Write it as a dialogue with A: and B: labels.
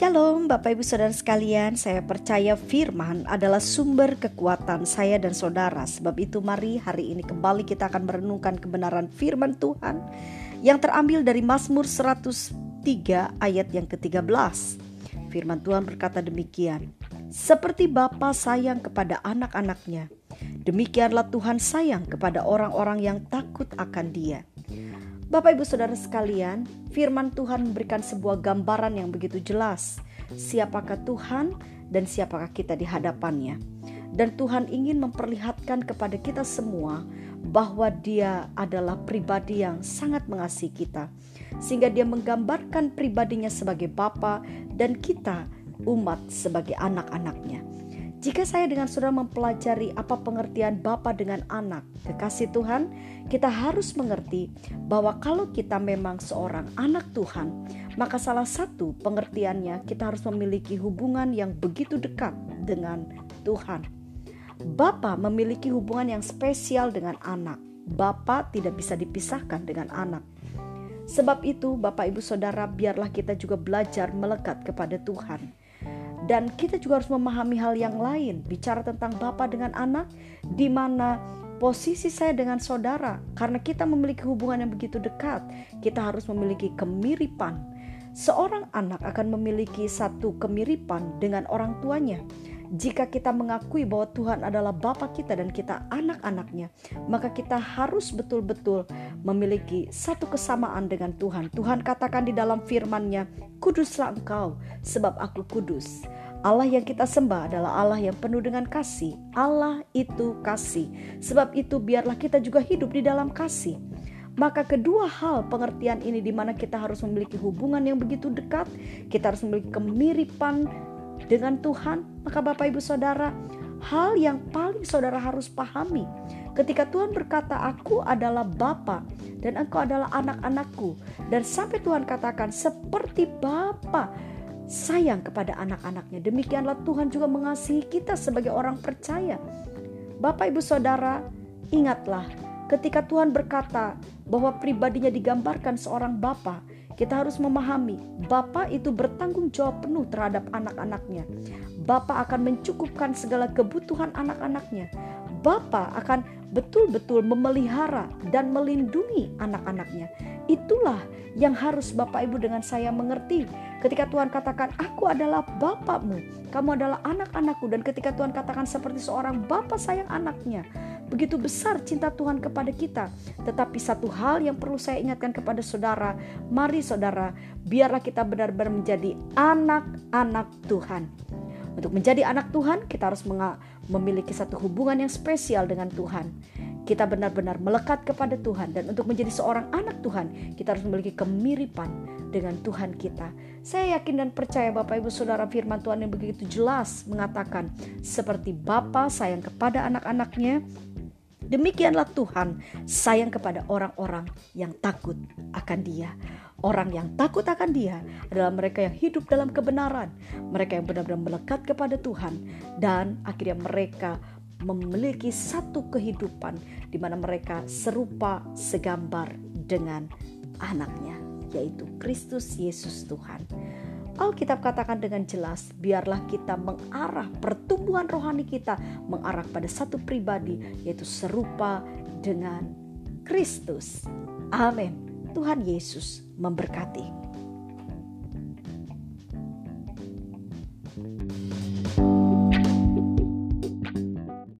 A: Shalom Bapak Ibu Saudara sekalian, saya percaya firman adalah sumber kekuatan saya dan saudara. Sebab itu mari hari ini kembali kita akan merenungkan kebenaran firman Tuhan yang terambil dari Mazmur 103 ayat yang ke-13. Firman Tuhan berkata demikian, Seperti Bapa sayang kepada anak-anaknya, demikianlah Tuhan sayang kepada orang-orang yang takut akan dia. Bapak Ibu Saudara sekalian, firman Tuhan memberikan sebuah gambaran yang begitu jelas. Siapakah Tuhan dan siapakah kita di hadapannya. Dan Tuhan ingin memperlihatkan kepada kita semua bahwa dia adalah pribadi yang sangat mengasihi kita. Sehingga dia menggambarkan pribadinya sebagai Bapa dan kita umat sebagai anak-anaknya. Jika saya dengan saudara mempelajari apa pengertian Bapa dengan anak, kekasih Tuhan, kita harus mengerti bahwa kalau kita memang seorang anak Tuhan, maka salah satu pengertiannya kita harus memiliki hubungan yang begitu dekat dengan Tuhan. Bapa memiliki hubungan yang spesial dengan anak. Bapa tidak bisa dipisahkan dengan anak. Sebab itu, Bapak Ibu Saudara, biarlah kita juga belajar melekat kepada Tuhan dan kita juga harus memahami hal yang lain, bicara tentang bapak dengan anak, di mana posisi saya dengan saudara, karena kita memiliki hubungan yang begitu dekat, kita harus memiliki kemiripan. Seorang anak akan memiliki satu kemiripan dengan orang tuanya. Jika kita mengakui bahwa Tuhan adalah Bapa kita dan kita anak-anaknya, maka kita harus betul-betul memiliki satu kesamaan dengan Tuhan. Tuhan katakan di dalam firman-Nya, "Kuduslah engkau, sebab aku kudus." Allah yang kita sembah adalah Allah yang penuh dengan kasih. Allah itu kasih. Sebab itu biarlah kita juga hidup di dalam kasih. Maka kedua hal pengertian ini di mana kita harus memiliki hubungan yang begitu dekat, kita harus memiliki kemiripan dengan Tuhan. Maka Bapak Ibu Saudara, hal yang paling saudara harus pahami ketika Tuhan berkata, "Aku adalah Bapa dan engkau adalah anak-anakku." Dan sampai Tuhan katakan, "Seperti Bapa sayang kepada anak-anaknya. Demikianlah Tuhan juga mengasihi kita sebagai orang percaya. Bapak Ibu Saudara, ingatlah ketika Tuhan berkata bahwa pribadinya digambarkan seorang Bapa, kita harus memahami Bapa itu bertanggung jawab penuh terhadap anak-anaknya. Bapa akan mencukupkan segala kebutuhan anak-anaknya. Bapa akan betul-betul memelihara dan melindungi anak-anaknya. Itulah yang harus Bapak Ibu dengan saya mengerti. Ketika Tuhan katakan, aku adalah Bapakmu, kamu adalah anak-anakku. Dan ketika Tuhan katakan seperti seorang Bapak sayang anaknya, begitu besar cinta Tuhan kepada kita. Tetapi satu hal yang perlu saya ingatkan kepada saudara, mari saudara, biarlah kita benar-benar menjadi anak-anak Tuhan. Untuk menjadi anak Tuhan, kita harus memiliki satu hubungan yang spesial dengan Tuhan. Kita benar-benar melekat kepada Tuhan dan untuk menjadi seorang anak Tuhan, kita harus memiliki kemiripan dengan Tuhan kita. Saya yakin dan percaya Bapak Ibu Saudara firman Tuhan yang begitu jelas mengatakan seperti Bapa sayang kepada anak-anaknya, Demikianlah Tuhan sayang kepada orang-orang yang takut akan Dia. Orang yang takut akan Dia adalah mereka yang hidup dalam kebenaran, mereka yang benar-benar melekat kepada Tuhan, dan akhirnya mereka memiliki satu kehidupan di mana mereka serupa segambar dengan anaknya, yaitu Kristus Yesus Tuhan. Alkitab katakan dengan jelas, biarlah kita mengarah pertumbuhan rohani kita mengarah pada satu pribadi yaitu serupa dengan Kristus. Amin. Tuhan Yesus memberkati.